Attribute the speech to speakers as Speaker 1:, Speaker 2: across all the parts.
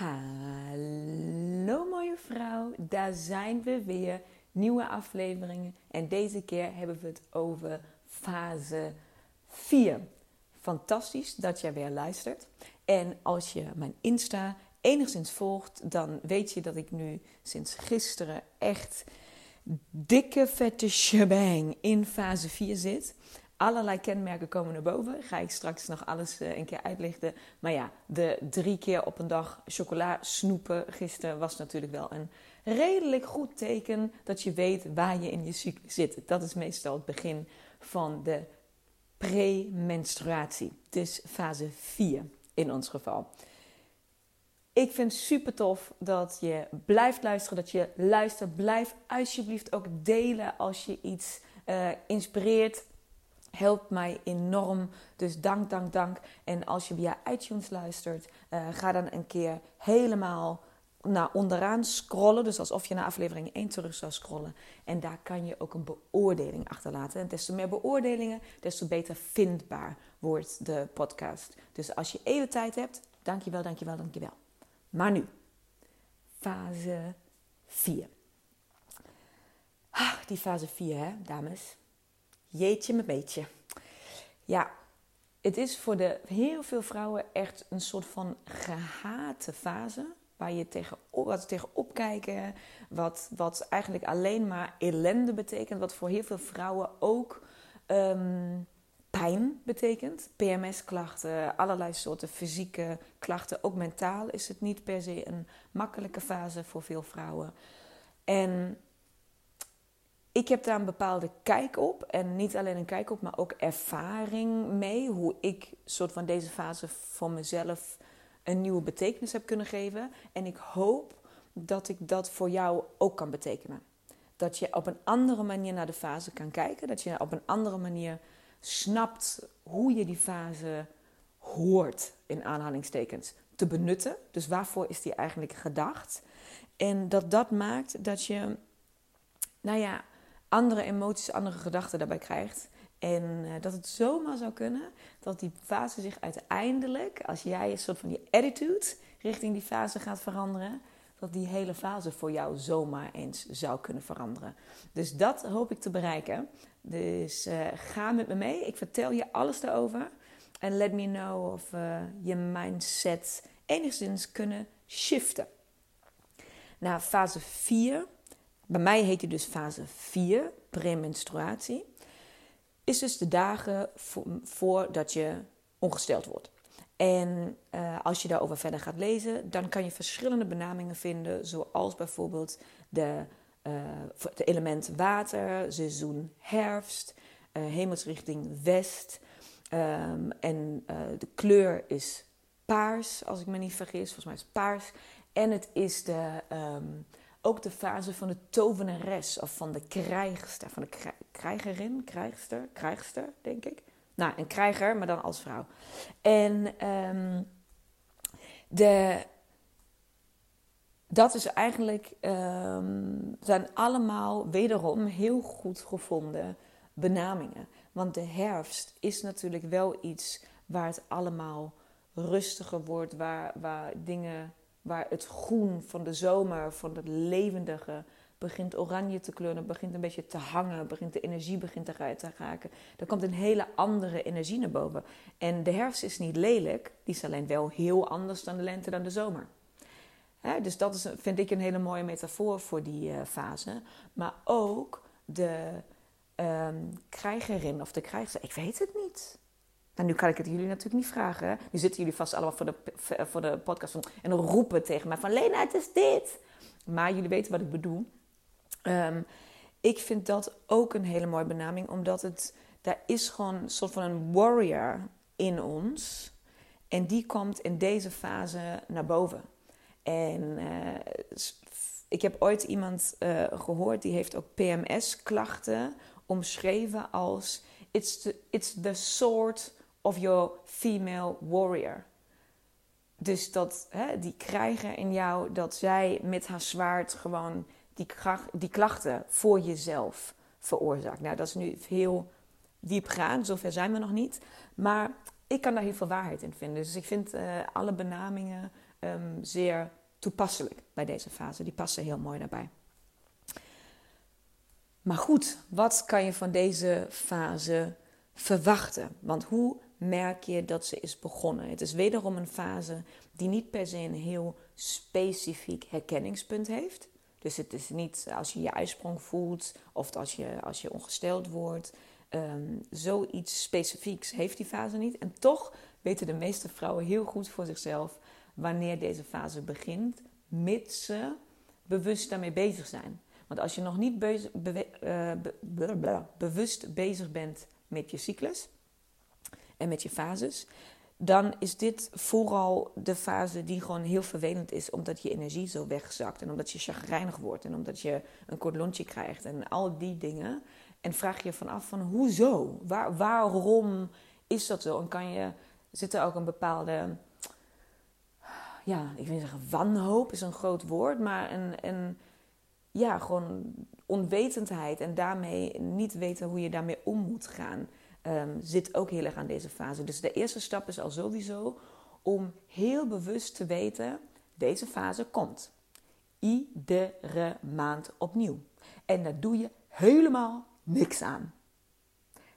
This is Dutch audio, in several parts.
Speaker 1: Hallo mooie vrouw, daar zijn we weer. Nieuwe afleveringen. En deze keer hebben we het over fase 4. Fantastisch dat jij weer luistert. En als je mijn Insta enigszins volgt, dan weet je dat ik nu sinds gisteren echt dikke vette shebang in fase 4 zit allerlei kenmerken komen naar boven. Ga ik straks nog alles uh, een keer uitlichten. Maar ja, de drie keer op een dag chocola snoepen gisteren was natuurlijk wel een redelijk goed teken dat je weet waar je in je cyclus zit. Dat is meestal het begin van de premenstruatie. Dus fase 4 in ons geval. Ik vind het super tof dat je blijft luisteren, dat je luistert. Blijf alsjeblieft ook delen als je iets uh, inspireert helpt mij enorm. Dus dank, dank, dank. En als je via iTunes luistert, uh, ga dan een keer helemaal naar onderaan scrollen. Dus alsof je naar aflevering 1 terug zou scrollen. En daar kan je ook een beoordeling achterlaten. En des te meer beoordelingen, des te beter vindbaar wordt de podcast. Dus als je even tijd hebt, dankjewel, dankjewel, dankjewel. Maar nu, fase 4. Ah, die fase 4, hè, dames. Jeetje me beetje. Ja, het is voor de, heel veel vrouwen echt een soort van gehate fase. Waar je tegen, wat tegenop kijken. Wat, wat eigenlijk alleen maar ellende betekent. Wat voor heel veel vrouwen ook ehm, pijn betekent. PMS-klachten, allerlei soorten fysieke klachten. Ook mentaal is het niet per se een makkelijke fase voor veel vrouwen. En ik heb daar een bepaalde kijk op. En niet alleen een kijk op, maar ook ervaring mee. Hoe ik soort van deze fase voor mezelf een nieuwe betekenis heb kunnen geven. En ik hoop dat ik dat voor jou ook kan betekenen. Dat je op een andere manier naar de fase kan kijken. Dat je op een andere manier snapt hoe je die fase hoort, in aanhalingstekens, te benutten. Dus waarvoor is die eigenlijk gedacht? En dat dat maakt dat je, nou ja, andere emoties, andere gedachten daarbij krijgt. En uh, dat het zomaar zou kunnen dat die fase zich uiteindelijk, als jij een soort van die attitude richting die fase gaat veranderen, dat die hele fase voor jou zomaar eens zou kunnen veranderen. Dus dat hoop ik te bereiken. Dus uh, ga met me mee. Ik vertel je alles daarover. En let me know of uh, je mindset enigszins kunnen shiften. Na fase 4 bij mij heet die dus fase 4, premenstruatie. Is dus de dagen voordat je ongesteld wordt. En uh, als je daarover verder gaat lezen, dan kan je verschillende benamingen vinden, zoals bijvoorbeeld de, uh, element water, seizoen herfst, uh, hemelsrichting west. Um, en de kleur is paars, als ik me niet vergis. Volgens mij is het paars. En het is de, um, ook de fase van de tovenares of van de krijgster, van de krijgerin, krijgster, krijgster, denk ik. Nou, een krijger, maar dan als vrouw. En um, de, dat is eigenlijk, um, zijn allemaal wederom heel goed gevonden benamingen. Want de herfst is natuurlijk wel iets waar het allemaal rustiger wordt, waar, waar dingen waar het groen van de zomer, van het levendige, begint oranje te kleuren, begint een beetje te hangen, begint de energie begint eruit te raken. Er komt een hele andere energie naar boven. En de herfst is niet lelijk, die is alleen wel heel anders dan de lente dan de zomer. dus dat is, vind ik een hele mooie metafoor voor die uh, fase. Maar ook de um, krijgerin of de krijgster, ik weet het niet. En nu kan ik het jullie natuurlijk niet vragen. Nu zitten jullie vast allemaal voor de, voor de podcast en roepen tegen mij van... Lena, het is dit! Maar jullie weten wat ik bedoel. Um, ik vind dat ook een hele mooie benaming. Omdat het... Daar is gewoon een soort van een warrior in ons. En die komt in deze fase naar boven. En uh, ik heb ooit iemand uh, gehoord... die heeft ook PMS-klachten omschreven als... It's the, it's the sword of your female warrior. Dus dat hè, die krijgen in jou dat zij met haar zwaard gewoon die, die klachten voor jezelf veroorzaakt. Nou, dat is nu heel diep gaan, zover zijn we nog niet. Maar ik kan daar heel veel waarheid in vinden. Dus ik vind uh, alle benamingen ehm, zeer toepasselijk bij deze fase. Die passen heel mooi daarbij. Maar goed, wat kan je van deze fase verwachten? Want hoe merk je dat ze is begonnen? Het is wederom een fase die niet per se een heel specifiek herkenningspunt heeft. Dus het is niet als je je uitsprong voelt of als je, als je ongesteld wordt. Um, zoiets specifieks heeft die fase niet. En toch weten de meeste vrouwen heel goed voor zichzelf wanneer deze fase begint, mits ze bewust daarmee bezig zijn. Want als je nog niet uh, bewust bezig bent met je cyclus en met je fases, dan is dit vooral de fase die gewoon heel vervelend is, omdat je energie zo wegzakt en omdat je chagrijnig wordt en omdat je een kort lontje krijgt en al die dingen. En vraag je vanaf van hoezo? Waar, waarom is dat zo? En kan je, zit er ook een bepaalde, ja, ik wil zeggen wanhoop is een groot woord, maar een, een ja, gewoon onwetendheid en daarmee niet weten hoe je daarmee om moet gaan, um, zit ook heel erg aan deze fase. Dus de eerste stap is al sowieso om heel bewust te weten, deze fase komt. Iedere maand opnieuw. En daar doe je helemaal niks aan.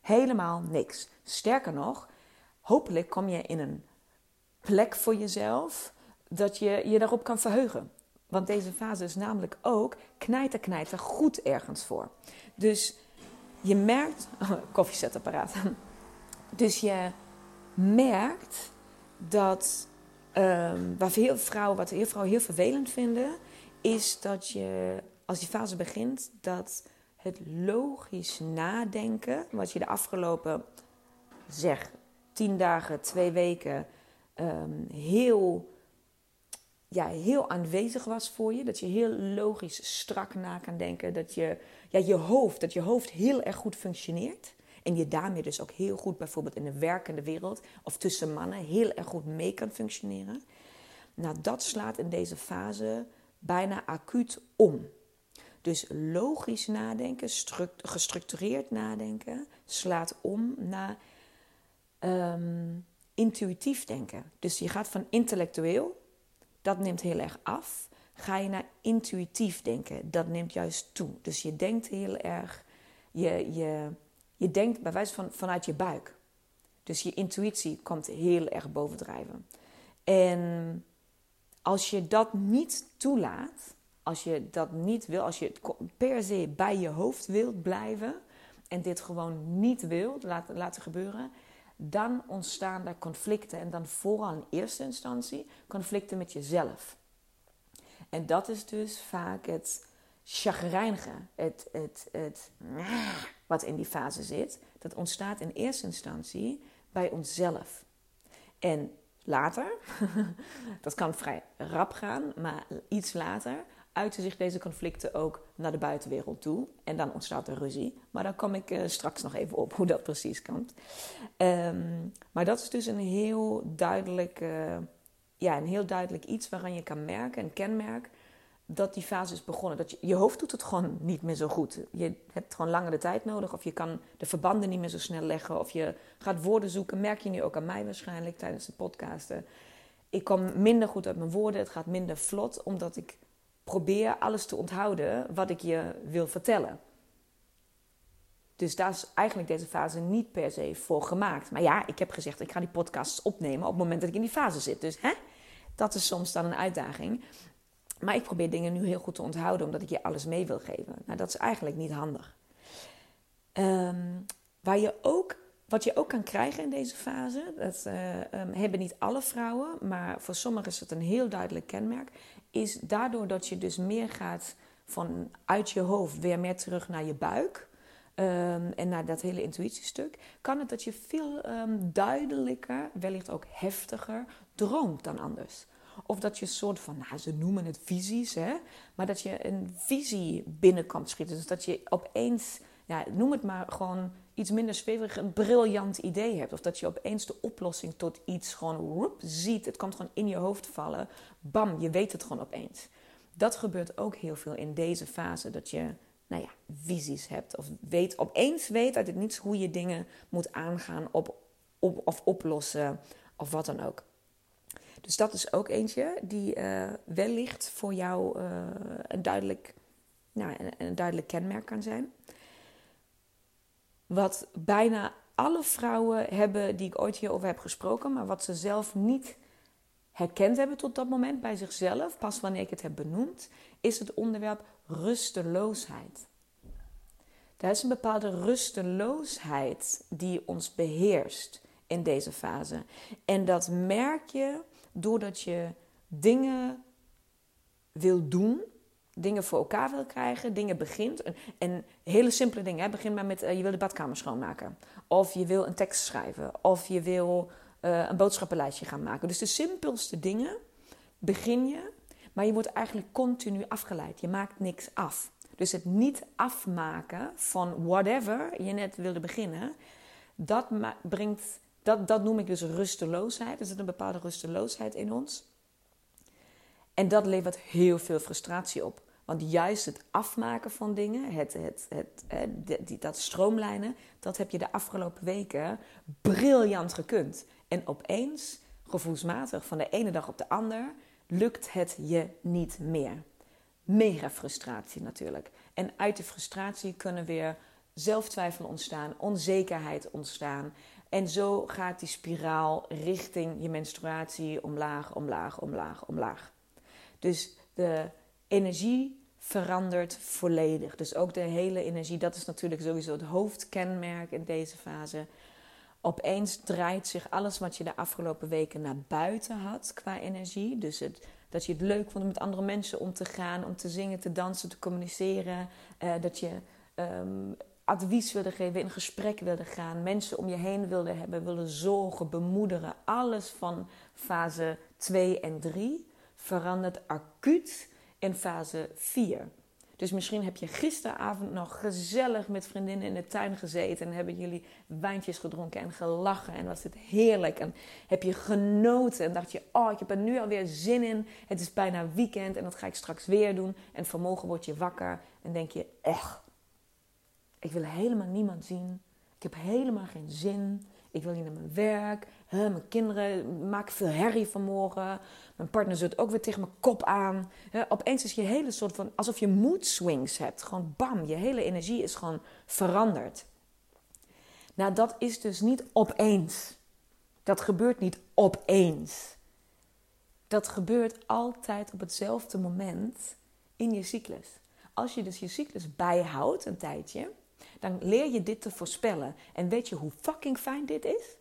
Speaker 1: Helemaal niks. Sterker nog, hopelijk kom je in een plek voor jezelf dat je je daarop kan verheugen. Want deze fase is namelijk ook knijter knijter goed ergens voor. Dus je merkt... Oh, koffiezetapparaat. Dus je merkt dat... Um, wat, heel vrouwen, wat heel vrouwen heel vervelend vinden... is dat je, als die fase begint... dat het logisch nadenken... wat je de afgelopen, zeg, tien dagen, twee weken... Um, heel ja, heel aanwezig was voor je. Dat je heel logisch strak na kan denken. Dat je, ja, je hoofd, dat je hoofd heel erg goed functioneert. En je daarmee dus ook heel goed bijvoorbeeld in de werkende wereld of tussen mannen heel erg goed mee kan functioneren. Nou, dat slaat in deze fase bijna acuut om. Dus logisch nadenken, gestructureerd nadenken, slaat om naar um, intuïtief denken. Dus je gaat van intellectueel dat neemt heel erg af. Ga je naar intuïtief denken, dat neemt juist toe. Dus je denkt heel erg, je, je, je denkt bij wijze van vanuit je buik. Dus je intuïtie komt heel erg bovendrijven. En als je dat niet toelaat, als je dat niet wil, als je per se bij je hoofd wilt blijven en dit gewoon niet wilt laten, laten gebeuren, dan ontstaan er conflicten. En dan vooral in eerste instantie conflicten met jezelf. En dat is dus vaak het chagrijnige, het, het, het, wat in die fase zit. Dat ontstaat in eerste instantie bij onszelf. En later, dat kan vrij rap gaan, maar iets later uiten zich deze conflicten ook naar de buitenwereld toe. En dan ontstaat er ruzie. Maar daar kom ik uh, straks nog even op hoe dat precies kan. Um, maar dat is dus een heel duidelijk, uh, ja, een heel duidelijk iets waaraan je kan merken, een kenmerk, dat die fase is begonnen. Dat je, je hoofd doet het gewoon niet meer zo goed. Je hebt gewoon langer de tijd nodig. Of je kan de verbanden niet meer zo snel leggen. Of je gaat woorden zoeken. Merk je nu ook aan mij waarschijnlijk tijdens de podcasten. Ik kom minder goed uit mijn woorden. Het gaat minder vlot, omdat ik probeer alles te onthouden wat ik je wil vertellen. Dus daar is eigenlijk deze fase niet per se voor gemaakt. Maar ja, ik heb gezegd, ik ga die podcasts opnemen op het moment dat ik in die fase zit. Dus hè, dat is soms dan een uitdaging. Maar ik probeer dingen nu heel goed te onthouden, omdat ik je alles mee wil geven. Nou, dat is eigenlijk niet handig. Ehm, waar je ook, wat je ook kan krijgen in deze fase, dat uh, um, hebben niet alle vrouwen, maar voor sommigen is het een heel duidelijk kenmerk, is daardoor dat je dus meer gaat vanuit je hoofd weer meer terug naar je buik. Um, en naar dat hele intuïtiestuk, kan het dat je veel um, duidelijker, wellicht ook heftiger, droomt dan anders. Of dat je een soort van, nou, ze noemen het visies, hè, maar dat je een visie binnenkomt schieten. Dus dat je opeens, ja, noem het maar gewoon iets minder zweverig, een briljant idee hebt. Of dat je opeens de oplossing tot iets gewoon whoop, ziet. Het komt gewoon in je hoofd vallen. Bam, je weet het gewoon opeens. Dat gebeurt ook heel veel in deze fase. Dat je, nou ja, visies hebt. Of weet, opeens weet uit het niets hoe je dingen moet aangaan op, op, of oplossen. Of wat dan ook. Dus dat is ook eentje die uh, wellicht voor jou uh, een, duidelijk, nou, een duidelijk kenmerk kan zijn. Wat bijna alle vrouwen hebben die ik ooit hierover heb gesproken, maar wat ze zelf niet herkend hebben tot dat moment bij zichzelf, pas wanneer ik het heb benoemd, is het onderwerp rusteloosheid. Er is een bepaalde rusteloosheid die ons beheerst in deze fase. En dat merk je doordat je dingen wil doen, dingen voor elkaar wil krijgen, dingen begint. En, hele simpele dingen. Hè. Begin maar met uh, je wil de badkamer schoonmaken. Of je wil een tekst schrijven. Of je wil uh, een boodschappenlijstje gaan maken. Dus de simpelste dingen begin je, maar je wordt eigenlijk continu afgeleid. Je maakt niks af. Dus het niet afmaken van whatever je net wilde beginnen, dat brengt, dat, dat noem ik dus rusteloosheid. Er zit een bepaalde rusteloosheid in ons. En dat levert heel veel frustratie op. Want juist het afmaken van dingen, het, het, het, het, dat stroomlijnen, dat heb je de afgelopen weken briljant gekund. En opeens, gevoelsmatig, van de ene dag op de ander, lukt het je niet meer. Mega frustratie natuurlijk. En uit de frustratie kunnen weer zelftwijfel ontstaan, onzekerheid ontstaan. En zo gaat die spiraal richting je menstruatie omlaag, omlaag, omlaag, omlaag. Dus de energie verandert volledig. Dus ook de hele energie, dat is natuurlijk sowieso het hoofdkenmerk in deze fase. Opeens draait zich alles wat je de afgelopen weken naar buiten had qua energie. Dus het, dat je het leuk vond om met andere mensen om te gaan, om te zingen, te dansen, te communiceren. Uh, dat je um, advies wilde geven, in gesprek wilde gaan, mensen om je heen wilde hebben, wilde zorgen, bemoederen. Alles van fase 2 en 3 verandert acuut in fase 4. Dus misschien heb je gisteravond nog gezellig met vriendinnen in de tuin gezeten. En hebben jullie wijntjes gedronken en gelachen. En was het heerlijk. En heb je genoten. En dacht je, oh, ik heb er nu alweer zin in. Het is bijna weekend en dat ga ik straks weer doen. En vanmorgen word je wakker en denk je, echt, ik wil helemaal niemand zien. Ik heb helemaal geen zin. Ik wil niet naar mijn werk. mijn kinderen maken veel herrie vanmorgen. Mijn partner zit ook weer tegen mijn kop aan. opeens is je hele soort van... Alsof je mood swings hebt. Gewoon bam, je hele energie is gewoon veranderd. Nou, dat is dus niet opeens. Dat gebeurt niet opeens. Dat gebeurt altijd op hetzelfde moment in je cyclus. Als je dus je cyclus bijhoudt een tijdje dan leer je dit te voorspellen. En weet je hoe fucking fijn dit is?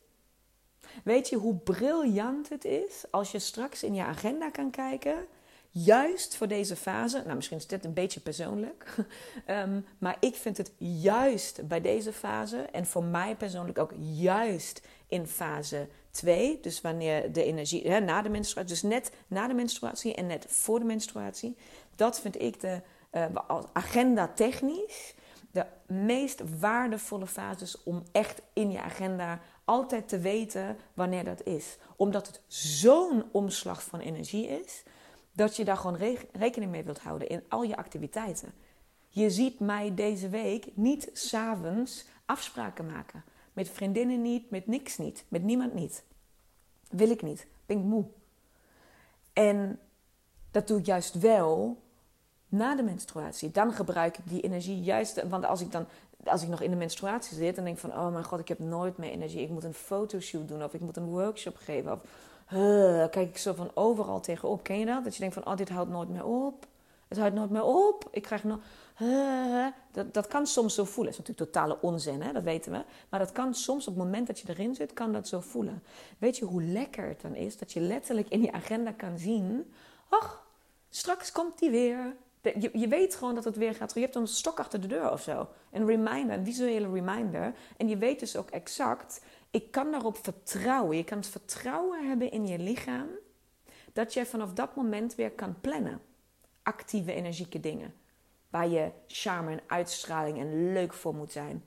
Speaker 1: Weet je hoe briljant het is als je straks in je agenda kan kijken? Juist voor deze fase, nou misschien is dit een beetje persoonlijk, ehm, maar ik vind het juist bij deze fase en voor mij persoonlijk ook juist in fase 2, dus wanneer de energie, hè, na de menstruatie, dus net na de menstruatie en net voor de menstruatie, dat vind ik de uh, agenda technisch de meest waardevolle fases om echt in je agenda altijd te weten wanneer dat is. Omdat het zo'n omslag van energie is, dat je daar gewoon rekening mee wilt houden in al je activiteiten. Je ziet mij deze week niet s'avonds afspraken maken. Met vriendinnen niet, met niks niet, met niemand niet. Wil ik niet, ben ik moe. En dat doe ik juist wel na de menstruatie. Dan gebruik ik die energie juist. Want als ik dan als ik nog in de menstruatie zit en denk van oh mijn god, ik heb nooit meer energie. Ik moet een fotoshoot doen of ik moet een workshop geven. Of kijk ik zo van overal tegenop. Ken je dat? Dat je denkt van oh, dit houdt nooit meer op. Het houdt nooit meer op. Ik krijg nog. Dat, dat kan soms zo voelen. Dat is natuurlijk totale onzin, hè? dat weten we. Maar dat kan soms op het moment dat je erin zit, kan dat zo voelen. Weet je hoe lekker het dan is dat je letterlijk in je agenda kan zien: ach, straks komt die weer. Je, je weet gewoon dat het weer gaat. Je hebt een stok achter de deur of zo. Een reminder, een visuele reminder. En je weet dus ook exact, ik kan daarop vertrouwen. Je kan het vertrouwen hebben in je lichaam. Dat jij vanaf dat moment weer kan plannen. Actieve, energieke dingen. Waar je charme en uitstraling en leuk voor moet zijn.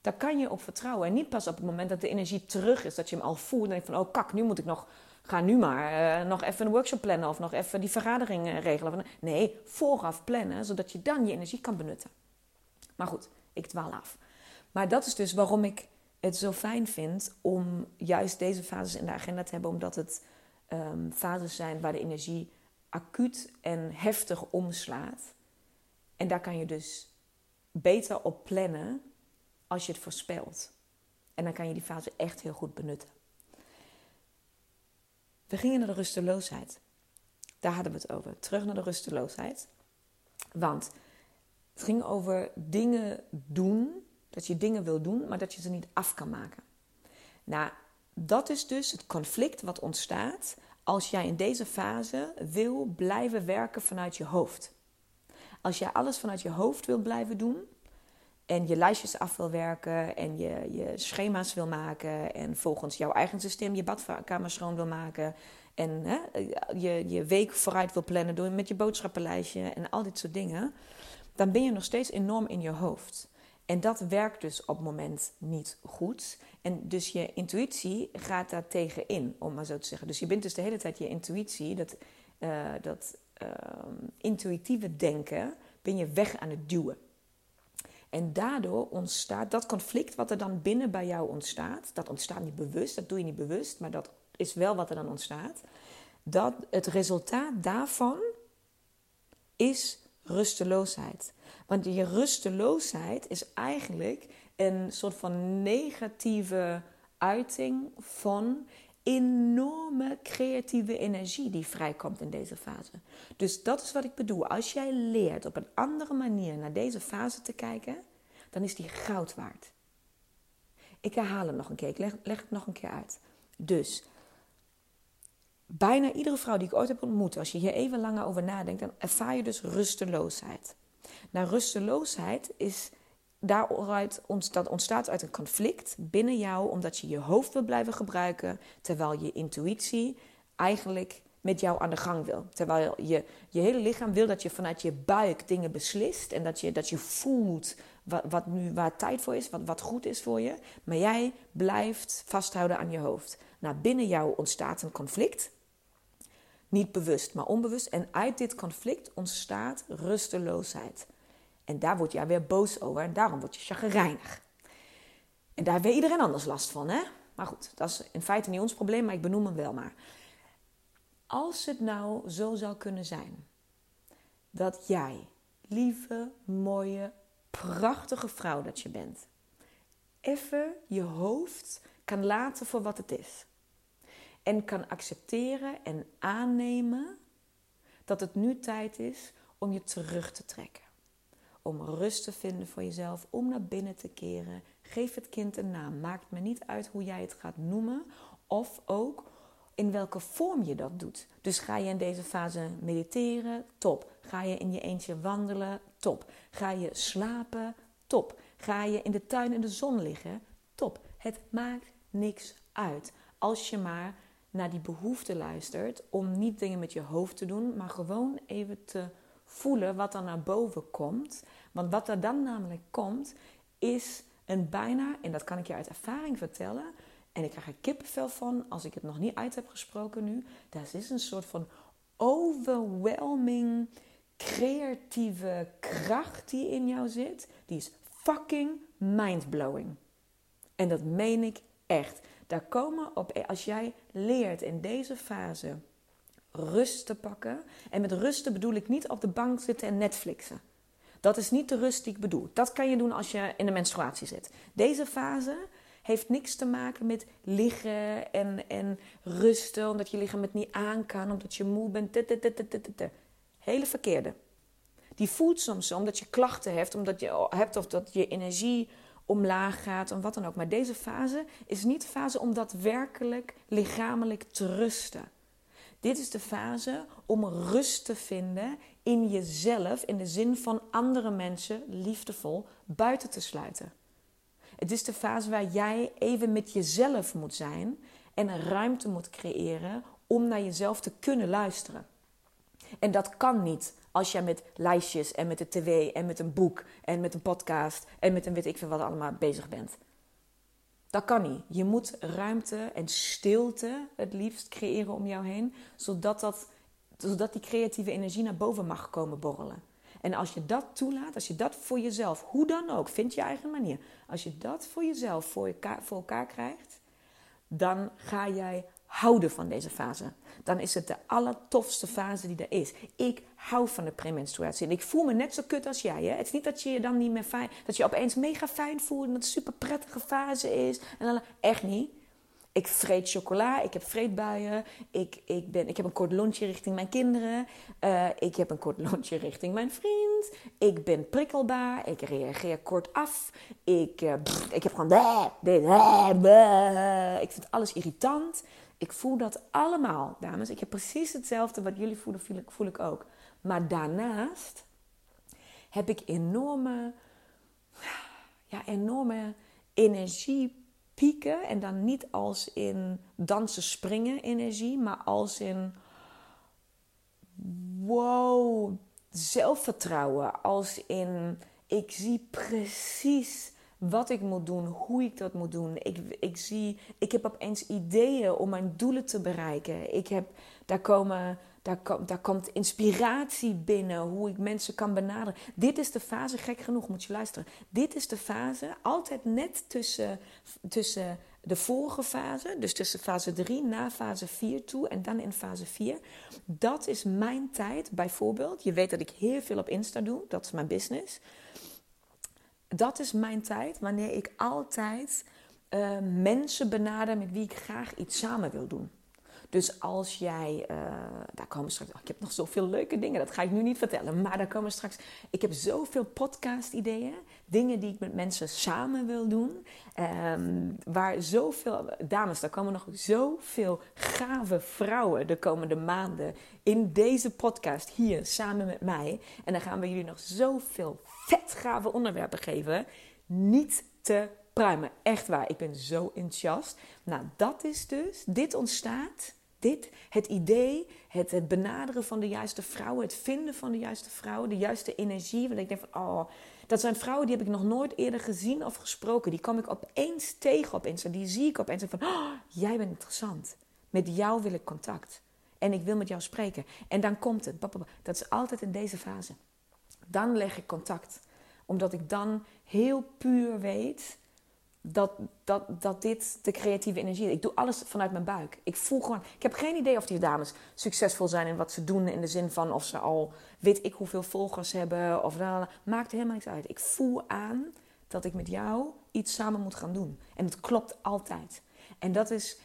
Speaker 1: Daar kan je op vertrouwen. En niet pas op het moment dat de energie terug is. Dat je hem al voelt. En denk van, oh kak, nu moet ik nog ga nu maar uh, nog even een workshop plannen of nog even die vergadering uh, regelen. Nee, vooraf plannen, zodat je dan je energie kan benutten. Maar goed, ik dwaal af. Maar dat is dus waarom ik het zo fijn vind om juist deze fases in de agenda te hebben, omdat het um, fases zijn waar de energie acuut en heftig omslaat. En daar kan je dus beter op plannen als je het voorspelt. En dan kan je die fase echt heel goed benutten. We gingen naar de rusteloosheid. Daar hadden we het over. Terug naar de rusteloosheid. Want het ging over dingen doen, dat je dingen wil doen, maar dat je ze niet af kan maken. Nou, dat is dus het conflict wat ontstaat als jij in deze fase wil blijven werken vanuit je hoofd. Als jij alles vanuit je hoofd wil blijven doen en je lijstjes af wil werken en je, je schema's wil maken en volgens jouw eigen systeem je badkamer schoon wil maken en hè, je, je week vooruit wil plannen door met je boodschappenlijstje en al dit soort dingen, dan ben je nog steeds enorm in je hoofd. En dat werkt dus op het moment niet goed. En dus je intuïtie gaat daar tegen in, om maar zo te zeggen. Dus je bent dus de hele tijd je intuïtie, dat, uh, dat uh, intuïtieve denken, ben je weg aan het duwen. En daardoor ontstaat dat conflict wat er dan binnen bij jou ontstaat. Dat ontstaat niet bewust, dat doe je niet bewust, maar dat is wel wat er dan ontstaat. Dat het resultaat daarvan is rusteloosheid. Want je rusteloosheid is eigenlijk een soort van negatieve uiting van enorme creatieve energie die vrijkomt in deze fase. Dus dat is wat ik bedoel. Als jij leert op een andere manier naar deze fase te kijken, dan is die goud waard. Ik herhaal hem nog een keer, ik leg, leg het nog een keer uit. Dus bijna iedere vrouw die ik ooit heb ontmoet, als je hier even langer over nadenkt, dan ervaar je dus rusteloosheid. Nou, rusteloosheid is daaruit dat ontstaat uit een conflict binnen jou, omdat je je hoofd wil blijven gebruiken, terwijl je intuïtie eigenlijk met jou aan de gang wil. Terwijl je, je hele lichaam wil dat je vanuit je buik dingen beslist en dat je, dat je voelt wat, wat nu waar tijd voor is, wat, wat goed is voor je. Maar jij blijft vasthouden aan je hoofd. Nou, binnen jou ontstaat een conflict. Niet bewust, maar onbewust. En uit dit conflict ontstaat rusteloosheid. En daar word jij weer boos over en daarom word je chagrijnig. En daar heeft iedereen anders last van, hè? Maar goed, dat is in feite niet ons probleem, maar ik benoem hem wel maar. Als het nou zo zou kunnen zijn dat jij, lieve, mooie, prachtige vrouw dat je bent, even je hoofd kan laten voor wat het is. En kan accepteren en aannemen dat het nu tijd is om je terug te trekken. Om rust te vinden voor jezelf, om naar binnen te keren. Geef het kind een naam. Maakt me niet uit hoe jij het gaat noemen. Of ook in welke vorm je dat doet. Dus ga je in deze fase mediteren? Top. Ga je in je eentje wandelen? Top. Ga je slapen? Top. Ga je in de tuin in de zon liggen? Top. Het maakt niks uit. Als je maar naar die behoefte luistert om niet dingen met je hoofd te doen, maar gewoon even te voelen wat er naar boven komt. Want wat er dan namelijk komt, is een bijna, en dat kan ik je uit ervaring vertellen, en ik krijg er kippenvel van als ik het nog niet uit heb gesproken nu. Dat is een soort van overwhelming, creatieve kracht die in jou zit. Die is fucking mindblowing. En dat meen ik echt. Daar komen op, als jij leert in deze fase rust te pakken. En met rusten bedoel ik niet op de bank zitten en Netflixen. Dat is niet de rust die ik bedoel. Dat kan je doen als je in de menstruatie zit. Deze fase heeft niks te maken met liggen en, en rusten, omdat je lichaam het niet aan kan, omdat je moe bent. Hele verkeerde. Die voelt soms omdat je klachten hebt, omdat je hebt of dat je energie omlaag gaat en wat dan ook. Maar deze fase is niet de fase om daadwerkelijk lichamelijk te rusten. Dit is de fase om rust te vinden in jezelf, in de zin van andere mensen liefdevol buiten te sluiten. Het is de fase waar jij even met jezelf moet zijn en ruimte moet creëren om naar jezelf te kunnen luisteren. En dat kan niet als jij met lijstjes en met de tv en met een boek en met een podcast en met een weet ik veel wat allemaal bezig bent. Dat kan niet. Je moet ruimte en stilte het liefst creëren om jou heen, zodat, dat, zodat die creatieve energie naar boven mag komen borrelen. En als je dat toelaat, als je dat voor jezelf, hoe dan ook, vind je eigen manier. Als je dat voor jezelf voor, elkaar, voor elkaar krijgt, dan ga jij houden van deze fase. Dan is het de allertofste fase die er is. Ik hou van de premenstruatie. En ik voel me net zo kut als jij. Hè? Het is niet dat je je dan niet meer fijn... Dat je opeens mega fijn voelt en dat het een super prettige fase is. En dan, echt niet. Ik vreet chocola, ik heb vreetbuien, ik, ik, ben, ik heb een kort lontje richting mijn kinderen, uh, ik heb een kort lontje richting mijn vriend, ik ben prikkelbaar, ik reageer kort af, ik, uh, ik heb gewoon ik vind alles irritant. Ik voel dat allemaal, dames. Ik heb precies hetzelfde wat jullie voelen, voel ik, voel ik ook. Maar daarnaast heb ik enorme, ja, enorme energie pieken. En dan niet als in dansen, springen energie, maar als in wow, zelfvertrouwen. Als in ik zie precies wat ik moet doen, hoe ik dat moet doen. Ik, ik zie, ik heb opeens ideeën om mijn doelen te bereiken. Ik heb, daar komen daar, kom, daar komt inspiratie binnen, hoe ik mensen kan benaderen. Dit is de fase, gek genoeg, moet je luisteren. Dit is de fase, altijd net tussen, tussen de vorige fase, dus tussen fase 3 na fase 4 toe en dan in fase 4. Dat is mijn tijd, bijvoorbeeld. Je weet dat ik heel veel op Insta doe, dat is mijn business. Dat is mijn tijd wanneer ik altijd uh, mensen benader met wie ik graag iets samen wil doen. Dus als jij, uh, daar komen straks, oh, ik heb nog zoveel leuke dingen, dat ga ik nu niet vertellen, maar daar komen straks, ik heb zoveel podcast-ideeën, dingen die ik met mensen samen wil doen, um, waar zoveel, dames, daar komen nog zoveel gave vrouwen de komende maanden in deze podcast hier samen met mij. En dan gaan we jullie nog zoveel vet gave onderwerpen geven. Niet te pruimen. Echt waar, ik ben zo enthousiast. Nou, dat is dus, dit ontstaat dit, het idee, het, het benaderen van de juiste vrouwen, het vinden van de juiste vrouwen, de juiste energie. Want ik denk van, oh, dat zijn vrouwen die heb ik nog nooit eerder gezien of gesproken. Die kom ik opeens tegen op Insta. Die zie ik opeens en van, oh, jij bent interessant. Met jou wil ik contact. En ik wil met jou spreken. En dan komt het. Dat is altijd in deze fase. Dan leg ik contact. Omdat ik dan heel puur weet dat, dat, dat dit de creatieve energie is. Ik doe alles vanuit mijn buik. Ik voel gewoon. Ik heb geen idee of die dames succesvol zijn in wat ze doen. In de zin van of ze al weet ik hoeveel volgers hebben. Of maakt helemaal niks uit. Ik voel aan dat ik met jou iets samen moet gaan doen. En het klopt altijd. En dat is.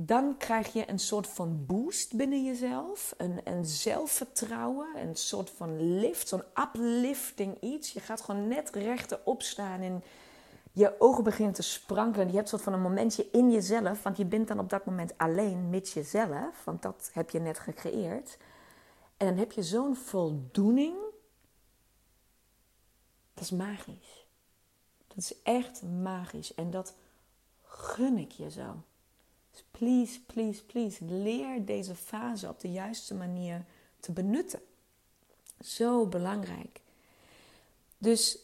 Speaker 1: Dan krijg je een soort van boost binnen jezelf. Een, een zelfvertrouwen. Een soort van lift. Zo'n uplifting iets. Je gaat gewoon net rechter opstaan. En je ogen beginnen te sprankelen. Je hebt soort van een momentje in jezelf. Want je bent dan op dat moment alleen met jezelf. Want dat heb je net gecreëerd. En dan heb je zo'n voldoening. Dat is magisch. Dat is echt magisch. En dat gun ik je zo. Dus please, please, please. Leer deze fase op de juiste manier te benutten. Zo belangrijk. Dus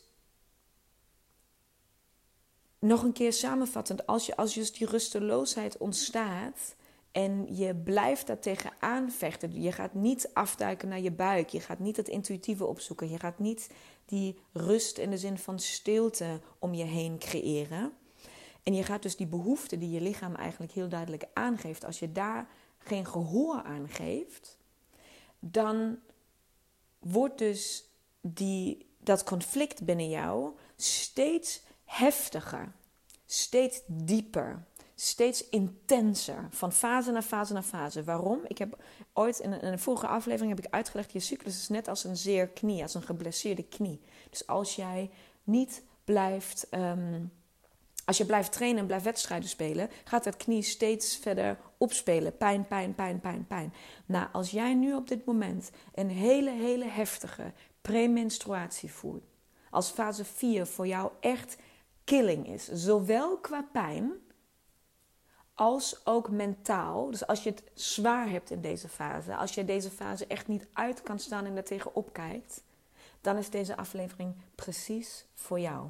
Speaker 1: nog een keer samenvattend, als, je, als dus die rusteloosheid ontstaat en je blijft daar tegenaan vechten, je gaat niet afduiken naar je buik, je gaat niet het intuïtieve opzoeken, je gaat niet die rust in de zin van stilte om je heen creëren. En je gaat dus die behoefte die je lichaam eigenlijk heel duidelijk aangeeft, als je daar geen gehoor aan geeft, dan wordt dus die, dat conflict binnen jou steeds heftiger, steeds dieper, steeds intenser, van fase naar fase naar fase. Waarom? Ik heb ooit in een, vorige aflevering heb ik uitgelegd: je cyclus is net als een zeer knie, als een geblesseerde knie. Dus als jij niet blijft. Ehm, als je blijft trainen en blijft wedstrijden spelen, gaat dat knie steeds verder opspelen. Pijn, pijn, pijn, pijn, pijn. Nou, als jij nu op dit moment een hele, hele heftige premenstruatie voelt, als fase 4 voor jou echt killing is. Zowel qua pijn als ook mentaal. Dus als je het zwaar hebt in deze fase, als je deze fase echt niet uit kan staan en er tegenop kijkt, dan is deze aflevering precies voor jou.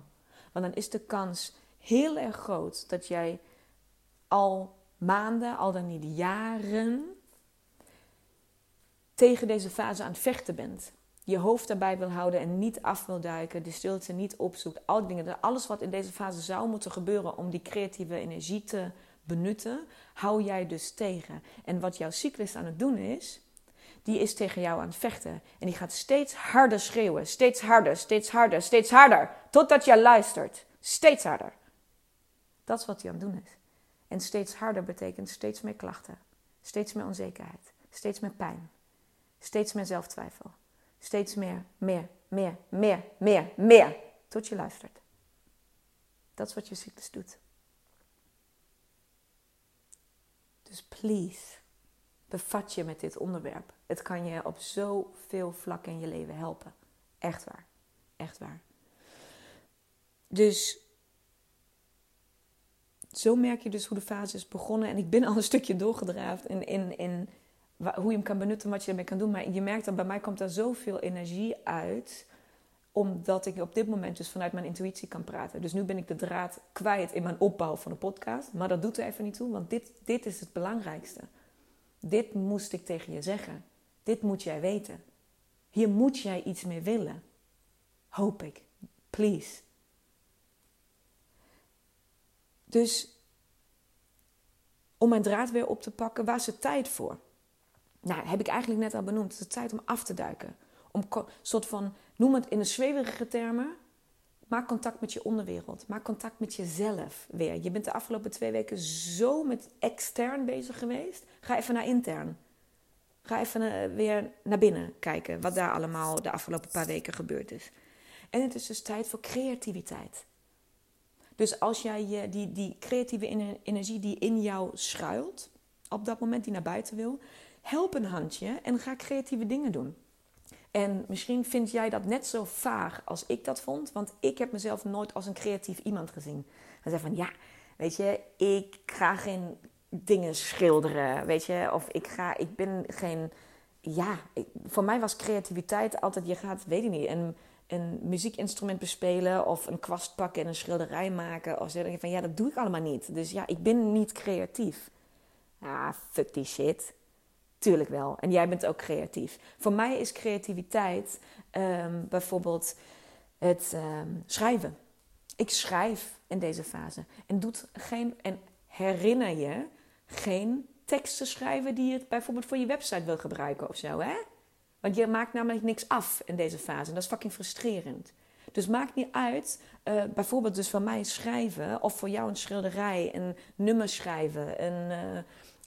Speaker 1: Want dan is de kans heel erg groot dat jij al maanden, al dan niet jaren, tegen deze fase aan het vechten bent je hoofd daarbij wil houden en niet af wil duiken, de stilte niet opzoekt, al die dingen, alles wat in deze fase zou moeten gebeuren om die creatieve energie te benutten, hou jij dus tegen. En wat jouw cyclus aan het doen is, die is tegen jou aan het vechten. En die gaat steeds harder schreeuwen. Steeds harder, steeds harder, steeds harder. Totdat je luistert. Steeds harder. Dat is wat hij aan het doen is. En steeds harder betekent steeds meer klachten. Steeds meer onzekerheid. Steeds meer pijn. Steeds meer zelftwijfel. Steeds meer, meer, meer, meer, meer, meer. Tot je luistert. Dat is wat je cyclus doet. Dus please, bevat je met dit onderwerp. Het kan je op zoveel vlakken in je leven helpen. Echt waar. Echt waar. Dus zo merk je dus hoe de fase is begonnen. En ik ben al een stukje doorgedraafd in, in, in hoe je hem kan benutten, wat je ermee kan doen. Maar je merkt dat bij mij komt er zoveel energie uit omdat ik op dit moment dus vanuit mijn intuïtie kan praten. Dus nu ben ik de draad kwijt in mijn opbouw van de podcast. Maar dat doet er even niet toe, want dit, dit is het belangrijkste. Dit moest ik tegen je zeggen. Dit moet jij weten. Hier moet jij iets mee willen. Hoop ik. Please. Dus om mijn draad weer op te pakken, waar is het tijd voor? Nou, heb ik eigenlijk net al benoemd. Het is tijd om af te duiken. Om soort van, noem het in de zweverige termen. Maak contact met je onderwereld. Maak contact met jezelf weer. Je bent de afgelopen twee weken zo met extern bezig geweest. Ga even naar intern. Ga even eh, weer naar binnen kijken wat daar allemaal de afgelopen paar weken gebeurd is. En het is dus tijd voor creativiteit. Dus als jij die, die creatieve energie die in jou schuilt, op dat moment die naar buiten wil, help een handje en ga creatieve dingen doen. En misschien vind jij dat net zo vaag als ik dat vond, want ik heb mezelf nooit als een creatief iemand gezien. Dan zei van ja, weet je, ik ga geen dingen schilderen, weet je, of ik ga, ik ben geen, ja, voor mij was creativiteit altijd, je gaat, weet ik niet, een, een muziekinstrument bespelen of een kwast pakken en een schilderij maken. Of je van ja, dat doe ik allemaal niet. Dus ja, ik ben niet creatief. Ah, fuck die shit. Tuurlijk wel. En jij bent ook creatief. Voor mij is creativiteit ehm, bijvoorbeeld het ehm, schrijven. Ik schrijf in deze fase. En, doet geen, en herinner je geen teksten schrijven die je bijvoorbeeld voor je website wil gebruiken of zo. Hè? Want je maakt namelijk niks af in deze fase. En dat is fucking frustrerend. Dus maakt niet uit, uh, bijvoorbeeld dus van mij schrijven, of voor jou een schilderij, een nummer schrijven, een, uh,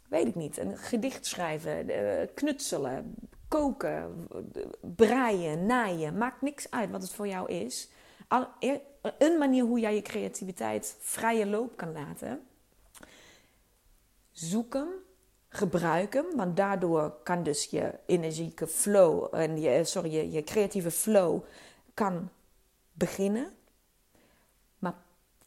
Speaker 1: weet ik niet, een gedicht schrijven, uh, knutselen, koken, breien, naaien. Maakt niks uit wat het voor jou is. Al, een manier hoe jij je creativiteit vrije loop kan laten. Zoek hem gebruik hem. Want daardoor kan dus je energieke flow en je, sorry, je, je creatieve flow kan beginnen. Maar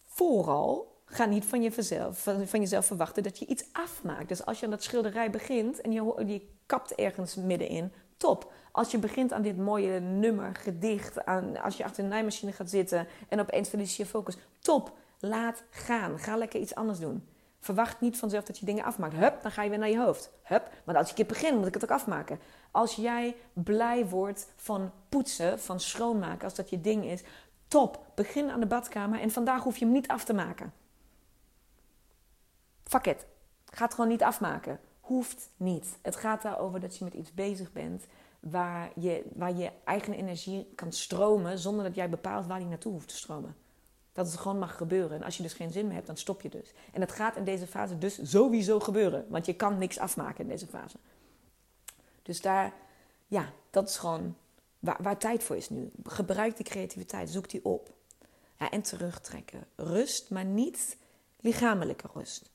Speaker 1: vooral ga niet van, jezelf, van, van jezelf verwachten dat je iets afmaakt. Dus als je aan dat schilderij begint en je, kapt ergens middenin, top. Als je begint aan dit mooie nummer, gedicht, aan, als je achter een naaimachine gaat zitten en opeens verlies je focus, top. Laat gaan. Ga lekker iets anders doen. Verwacht niet vanzelf dat je dingen afmaakt. Hup, dan ga je weer naar je hoofd. Hup, want als ik keer begin, moet ik het ook afmaken. Als jij blij wordt van poetsen, van schoonmaken, als dat je ding is, top. Begin aan de badkamer en vandaag hoef je hem niet af te maken. Fuck it. Ga het gewoon niet afmaken. Hoeft niet. Het gaat daarover dat je met iets bezig bent waar je, waar je eigen energie kan stromen zonder dat jij bepaalt waar die naartoe hoeft te stromen. Dat het gewoon mag gebeuren. En als je dus geen zin meer hebt, dan stop je dus. En dat gaat in deze fase dus sowieso gebeuren. Want je kan niks afmaken in deze fase. Dus daar, ja, dat is gewoon waar, waar tijd voor is nu. Gebruik die creativiteit, zoek die op. Ja, en terugtrekken. Rust, maar niet lichamelijke rust.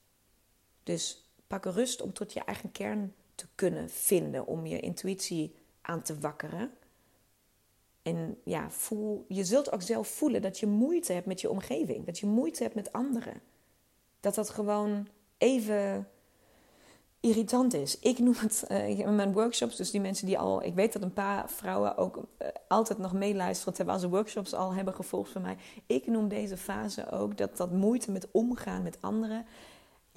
Speaker 1: Dus pak rust om tot je eigen kern te kunnen vinden. Om je intuïtie aan te wakkeren. En ja, voel, je zult ook zelf voelen dat je moeite hebt met je omgeving. Dat je moeite hebt met anderen. Dat dat gewoon even irritant is. Ik noem het uh, in mijn workshops, dus die mensen die al... Ik weet dat een paar vrouwen ook uh, altijd nog meeluisteren... terwijl ze workshops al hebben gevolgd van mij. Ik noem deze fase ook dat dat moeite met omgaan met anderen...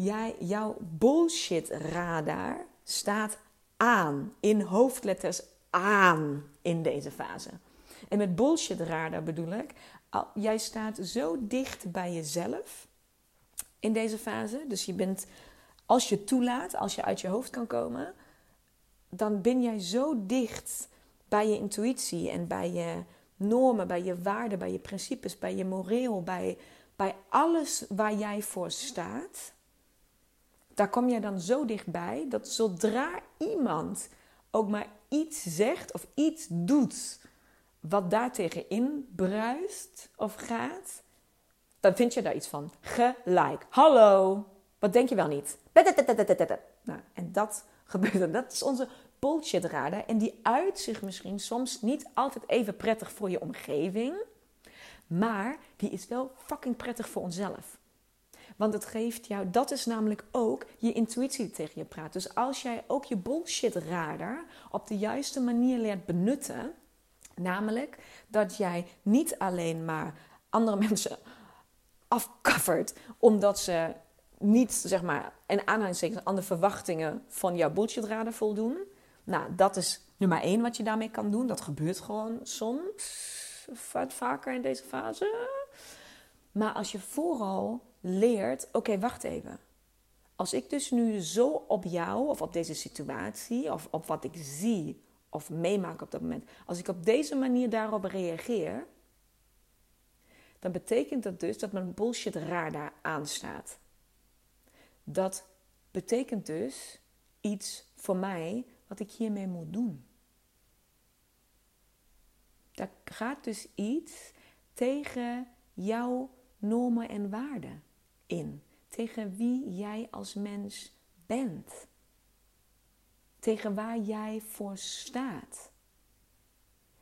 Speaker 1: Jij, jouw bullshit radar staat aan. In hoofdletters aan in deze fase. En met bullshit radar bedoel ik, jij staat zo dicht bij jezelf in deze fase. Dus je bent, als je toelaat, als je uit je hoofd kan komen, dan ben jij zo dicht bij je intuïtie en bij je normen, bij je waarden, bij je principes, bij je moreel, bij, bij alles waar jij voor staat. Daar kom je dan zo dichtbij dat zodra iemand ook maar iets zegt of iets doet wat daartegen inbruist of gaat, dan vind je daar iets van. Gelijk. Hallo, wat denk je wel niet? Nou, en dat gebeurt. Dat is onze bullshit-radar. En die uit zich misschien soms niet altijd even prettig voor je omgeving. Maar die is wel fucking prettig voor onszelf. Want het geeft jou, dat is namelijk ook je intuïtie tegen je praat. Dus als jij ook je bullshit-radar op de juiste manier leert benutten, namelijk dat jij niet alleen maar andere mensen afcovert omdat ze niet, zeg maar, in aanhalingstekens aan de verwachtingen van jouw bullshit-radar voldoen. Nou, dat is nummer één wat je daarmee kan doen. Dat gebeurt gewoon soms, vaker in deze fase. Maar als je vooral leert, oké, wacht even. Als ik dus nu zo op jou of op deze situatie of op wat ik zie of meemaak op dat moment, als ik op deze manier daarop reageer, dan betekent dat dus dat mijn bullshit radar aanstaat. Dat betekent dus iets voor mij wat ik hiermee moet doen. Daar gaat dus iets tegen jouw normen en waarden in. Tegen wie jij als mens bent. Tegen waar jij voor staat.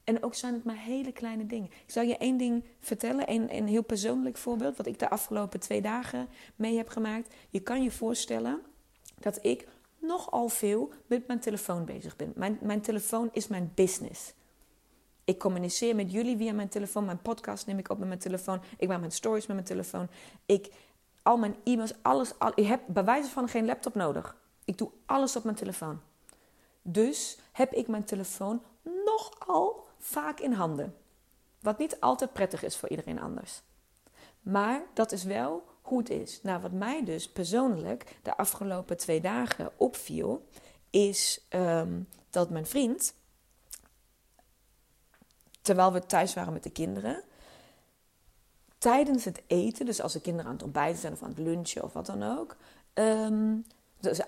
Speaker 1: En ook zijn het maar hele kleine dingen. Ik zal je één ding vertellen, een, een heel persoonlijk voorbeeld, wat ik de afgelopen twee dagen mee heb gemaakt. Je kan je voorstellen dat ik nogal veel met mijn telefoon bezig ben. Mijn, mijn telefoon is mijn business. Ik communiceer met jullie via mijn telefoon. Mijn podcast neem ik op met mijn telefoon. Ik maak mijn stories met mijn telefoon. Ik, al mijn e-mails, alles. Al, ik heb bij wijze van geen laptop nodig. Ik doe alles op mijn telefoon. Dus heb ik mijn telefoon nogal vaak in handen. Wat niet altijd prettig is voor iedereen anders. Maar dat is wel hoe het is. Nou, wat mij dus persoonlijk de afgelopen twee dagen opviel, is ehm, dat mijn vriend, terwijl we thuis waren met de kinderen, tijdens het eten, dus als de kinderen aan het ontbijten zijn of aan het lunchen of wat dan ook. Dus,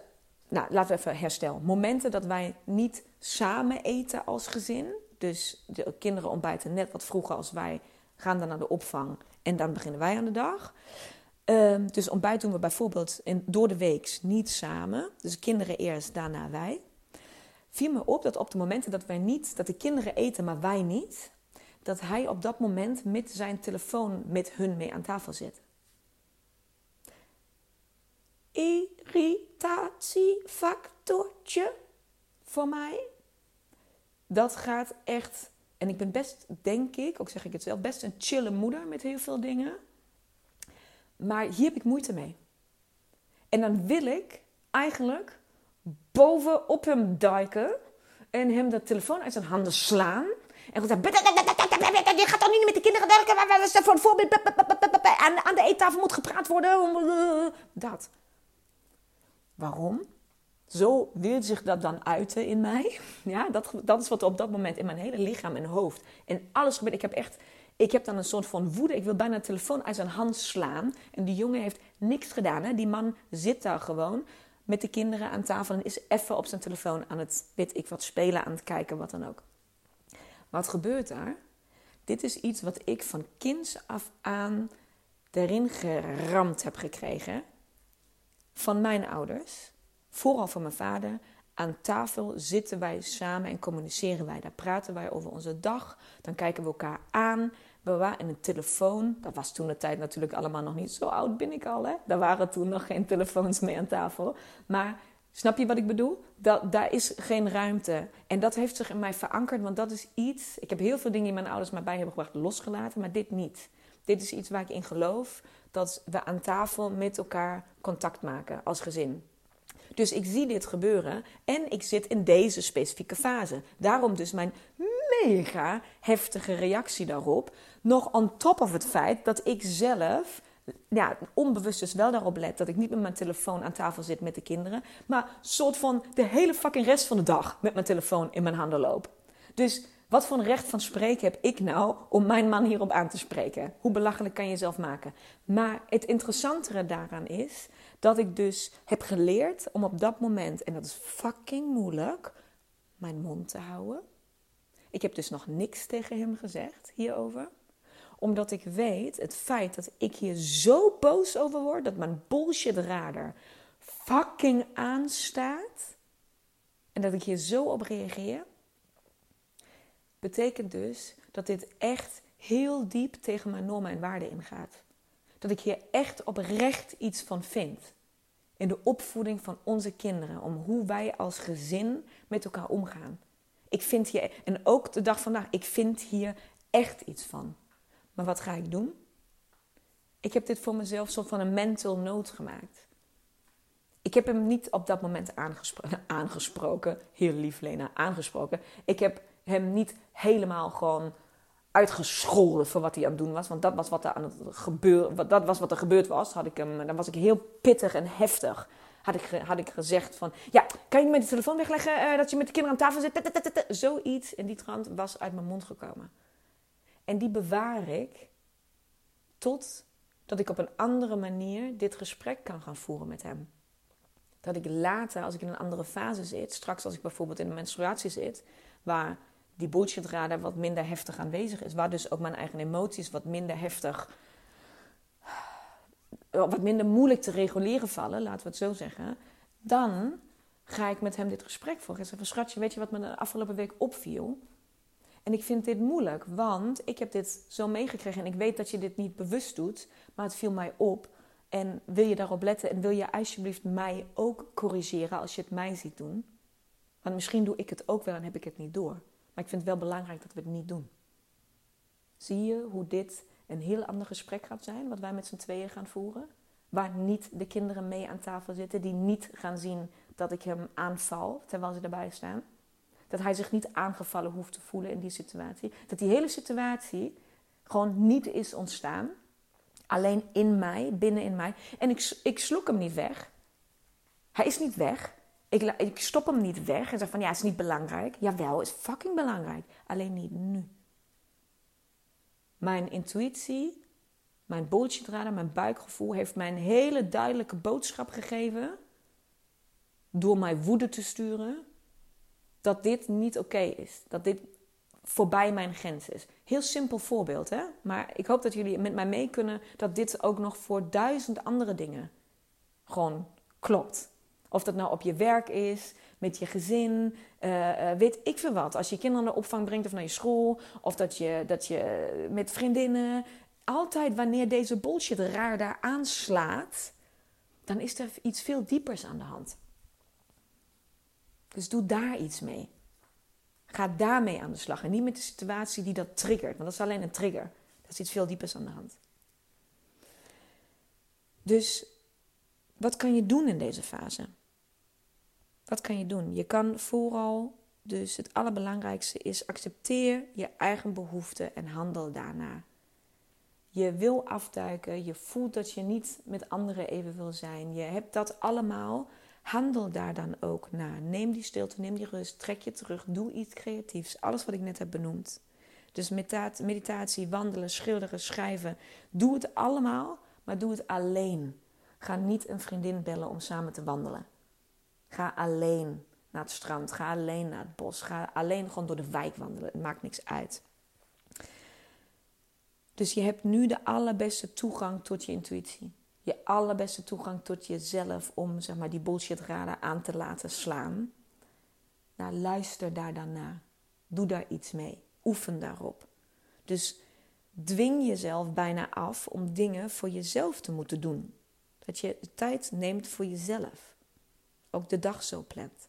Speaker 1: nou, laten we even herstellen. Momenten dat wij niet samen eten als gezin. Dus de kinderen ontbijten net wat vroeger als wij. Gaan dan naar de opvang en dan beginnen wij aan de dag. Um, dus ontbijt doen we bijvoorbeeld in, door de week niet samen. Dus kinderen eerst, daarna wij. Viel me op dat op de momenten dat wij niet, dat de kinderen eten, maar wij niet, dat hij op dat moment met zijn telefoon met hun mee aan tafel zit. Irritatiefactortje voor mij. Dat gaat echt. En ik ben best, denk ik, ook zeg ik het zelf, best een chille moeder met heel veel dingen. Maar hier heb ik moeite mee. En dan wil ik eigenlijk bovenop hem duiken en hem de telefoon uit zijn handen slaan. En zeggen, je gaat toch niet met de kinderen werken? Voor een voorbeeld, aan, aan de eettafel moet gepraat worden. Dat. Waarom? Zo wil zich dat dan uiten in mij. Ja, dat, dat is wat op dat moment in mijn hele lichaam en hoofd. En alles gebeurt. Ik heb echt ik heb dan een soort van woede. Ik wil bijna de telefoon uit zijn hand slaan. En die jongen heeft niks gedaan. Hè? Die man zit daar gewoon met de kinderen aan tafel en is even op zijn telefoon aan het, weet ik wat, spelen, aan het kijken, wat dan ook. Wat gebeurt daar? Dit is iets wat ik van kinds af aan erin geramd heb gekregen. Van mijn ouders, vooral van mijn vader. Aan tafel zitten wij samen en communiceren wij. Daar praten wij over onze dag. Dan kijken we elkaar aan en een telefoon. Dat was toen de tijd natuurlijk allemaal nog niet. Zo oud ben ik al, hè? Daar waren toen nog geen telefoons mee aan tafel. Maar snap je wat ik bedoel? Dat, daar is geen ruimte. En dat heeft zich in mij verankerd, want dat is iets... Ik heb heel veel dingen die mijn ouders mij bij hebben gebracht losgelaten, maar dit niet. Dit is iets waar ik in geloof, dat we aan tafel met elkaar contact maken als gezin. Dus ik zie dit gebeuren en ik zit in deze specifieke fase. Daarom dus mijn mega heftige reactie daarop. Nog on top of het feit dat ik zelf ja, onbewust dus wel daarop let dat ik niet met mijn telefoon aan tafel zit met de kinderen, maar soort van de hele fucking rest van de dag met mijn telefoon in mijn handen loop. Dus wat voor recht van spreken heb ik nou om mijn man hierop aan te spreken? Hoe belachelijk kan je jezelf maken? Maar het interessantere daaraan is dat ik dus heb geleerd om op dat moment, en dat is fucking moeilijk, mijn mond te houden. Ik heb dus nog niks tegen hem gezegd hierover omdat ik weet, het feit dat ik hier zo boos over word, dat mijn bullshit radar fucking aanstaat. En dat ik hier zo op reageer. Betekent dus dat dit echt heel diep tegen mijn normen en waarden ingaat. Dat ik hier echt oprecht iets van vind. In de opvoeding van onze kinderen. Om hoe wij als gezin met elkaar omgaan. Ik vind hier, en ook de dag vandaag, ik vind hier echt iets van. Maar wat ga ik doen? Ik heb dit voor mezelf soort van een mental note gemaakt. Ik heb hem niet op dat moment aangespro aangesproken. Heel lief Lena, aangesproken. Ik heb hem niet helemaal gewoon uitgescholden voor wat hij aan het doen was. Want dat was wat er aan het gebeuren, dat was wat er gebeurd was. Had ik hem, dan was ik heel pittig en heftig. Had ik, had ik gezegd van, ja, kan je met de telefoon wegleggen uh, dat je met de kinderen aan tafel zit? Zoiets in die trant was uit mijn mond gekomen. En die bewaar ik tot dat ik op een andere manier dit gesprek kan gaan voeren met hem. Dat ik later, als ik in een andere fase zit, straks als ik bijvoorbeeld in de menstruatie zit, waar die bullshitrader wat minder heftig aanwezig is, waar dus ook mijn eigen emoties wat minder heftig, wat minder moeilijk te reguleren vallen, laten we het zo zeggen, dan ga ik met hem dit gesprek voeren. Ik zeg van schatje, weet je wat me de afgelopen week opviel? En ik vind dit moeilijk, want ik heb dit zo meegekregen en ik weet dat je dit niet bewust doet, maar het viel mij op. En wil je daarop letten en wil je alsjeblieft mij ook corrigeren als je het mij ziet doen? Want misschien doe ik het ook wel en heb ik het niet door. Maar ik vind het wel belangrijk dat we het niet doen. Zie je hoe dit een heel ander gesprek gaat zijn, wat wij met z'n tweeën gaan voeren? Waar niet de kinderen mee aan tafel zitten, die niet gaan zien dat ik hem aanval terwijl ze erbij staan. Dat hij zich niet aangevallen hoeft te voelen in die situatie. Dat die hele situatie gewoon niet is ontstaan. Alleen in mij, binnen in mij. En ik, ik sloek hem niet weg. Hij is niet weg. Ik, ik stop hem niet weg en zeg van ja, het is niet belangrijk. Jawel, het is fucking belangrijk. Alleen niet nu. Mijn intuïtie, mijn bullshitradar, mijn buikgevoel heeft mij een hele duidelijke boodschap gegeven. Door mij woede te sturen dat dit niet oké is. Dat dit voorbij mijn grens is. Heel simpel voorbeeld, hè? Maar ik hoop dat jullie met mij mee kunnen dat dit ook nog voor duizend andere dingen gewoon klopt. Of dat nou op je werk is, met je gezin, uh, weet ik veel wat. Als je kinderen naar de opvang brengt of naar je school, of dat je, dat je met vriendinnen. Altijd wanneer deze bullshit raar daar aanslaat, dan is er iets veel diepers aan de hand. Dus doe daar iets mee. Ga daarmee aan de slag. En niet met de situatie die dat triggert. Want dat is alleen een trigger. Dat is iets veel diepers aan de hand. Dus wat kan je doen in deze fase? Wat kan je doen? Je kan vooral, dus het allerbelangrijkste is accepteer je eigen behoeften en handel daarna. Je wil afduiken, je voelt dat je niet met anderen even wil zijn. Je hebt dat allemaal Handel daar dan ook naar. Neem die stilte, neem die rust, trek je terug, doe iets creatiefs. Alles wat ik net heb benoemd. Dus meditatie, wandelen, schilderen, schrijven. Doe het allemaal, maar doe het alleen. Ga niet een vriendin bellen om samen te wandelen. Ga alleen naar het strand. Ga alleen naar het bos. Ga alleen gewoon door de wijk wandelen. Het maakt niks uit. Dus je hebt nu de allerbeste toegang tot je intuïtie je allerbeste toegang tot jezelf om zeg maar, die bullshit raden aan te laten slaan. Nou, luister daar dan naar. Doe daar iets mee. Oefen daarop. Dus dwing jezelf bijna af om dingen voor jezelf te moeten doen. Dat je tijd neemt voor jezelf. Ook de dag zo plant.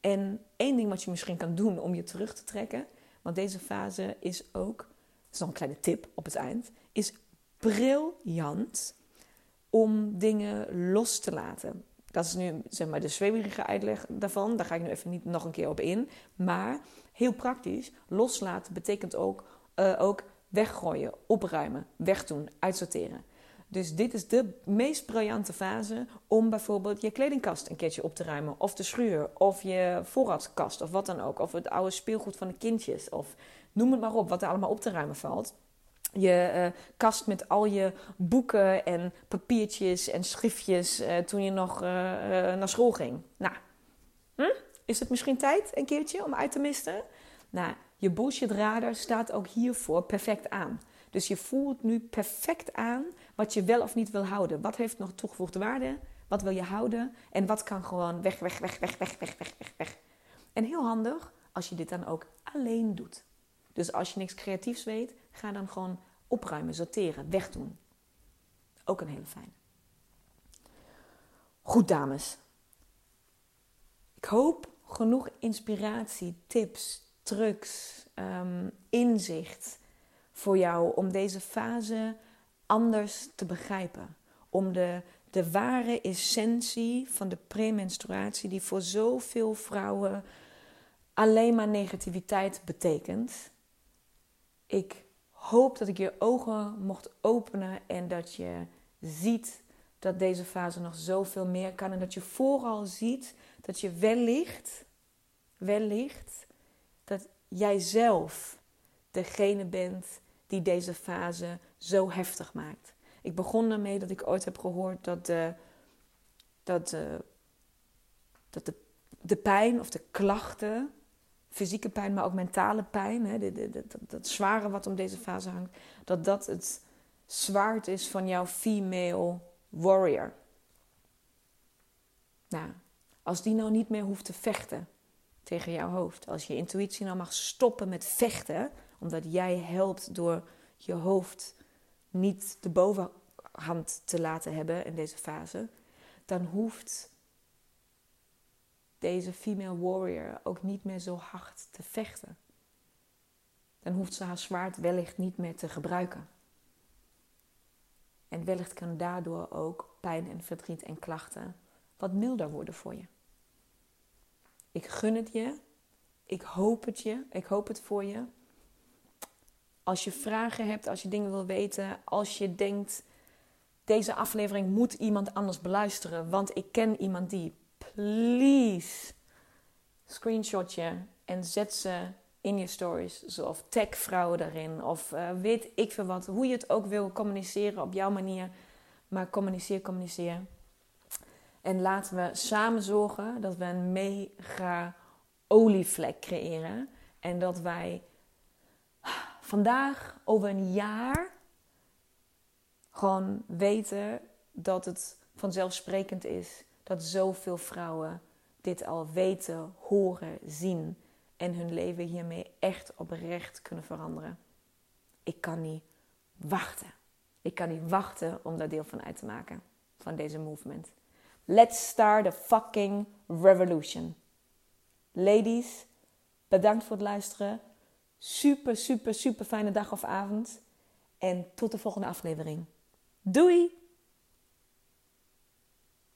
Speaker 1: En één ding wat je misschien kan doen om je terug te trekken, want deze fase is ook, dat is nog een kleine tip op het eind, is briljant om dingen los te laten. Dat is nu zeg maar de zweverige uitleg daarvan. Daar ga ik nu even niet nog een keer op in. Maar heel praktisch, loslaten betekent ook, uh, ook weggooien, opruimen, wegdoen, uitsorteren. Dus dit is de meest briljante fase om bijvoorbeeld je kledingkast een keertje op te ruimen. Of de schuur, of je voorraadkast, of wat dan ook. Of het oude speelgoed van de kindjes, of noem het maar op, wat er allemaal op te ruimen valt. Je uh, kast met al je boeken en papiertjes en schriftjes uh, toen je nog uh, naar school ging. Nou, hm? is het misschien tijd een keertje om uit te misten? Nou, je bullshit radar staat ook hiervoor perfect aan. Dus je voelt nu perfect aan wat je wel of niet wil houden. Wat heeft nog toegevoegde waarde? Wat wil je houden? En wat kan gewoon weg, weg, weg, weg, weg, weg, weg, weg, weg. En heel handig als je dit dan ook alleen doet. Dus als je niks creatiefs weet, ga dan gewoon opruimen, sorteren, wegdoen. Ook een hele fijne. Goed, dames. Ik hoop genoeg inspiratie, tips, trucs, um, inzicht voor jou om deze fase anders te begrijpen. Om de, de ware essentie van de premenstruatie, die voor zoveel vrouwen alleen maar negativiteit betekent. Ik hoop dat ik je ogen mocht openen en dat je ziet dat deze fase nog zoveel meer kan. En dat je vooral ziet dat je wellicht, wellicht, dat jij zelf degene bent die deze fase zo heftig maakt. Ik begon ermee dat ik ooit heb gehoord dat de, dat de, dat de, de pijn of de klachten, fysieke pijn, maar ook mentale pijn, hè, dat zware wat om deze fase hangt, dat dat het zwaard is van jouw female warrior. Nou, als die nou niet meer hoeft te vechten tegen jouw hoofd, als je intuïtie nou mag stoppen met vechten, omdat jij helpt door je hoofd niet de bovenhand te laten hebben in deze fase, dan hoeft deze female warrior ook niet meer zo hard te vechten. Dan hoeft ze haar zwaard wellicht niet meer te gebruiken. En wellicht kan daardoor ook pijn en verdriet en klachten wat milder worden voor je. Ik gun het je. Ik hoop het je. Ik hoop het voor je. Als je vragen hebt, als je dingen wil weten, als je denkt: deze aflevering moet iemand anders beluisteren, want ik ken iemand die. Please screenshot je en zet ze in je stories. Of tag vrouwen daarin. Of uh, weet ik veel wat. Hoe je het ook wil communiceren op jouw manier. Maar communiceer, communiceer. En laten we samen zorgen dat we een mega olievlek creëren. En dat wij vandaag over een jaar gewoon weten dat het vanzelfsprekend is dat zoveel vrouwen dit al weten, horen, zien en hun leven hiermee echt oprecht kunnen veranderen. Ik kan niet wachten. Ik kan niet wachten om daar deel van uit te maken van deze movement. Let's start a fucking revolution. Ladies, bedankt voor het luisteren. Super, super, super fijne dag of avond. En tot de volgende aflevering. Doei!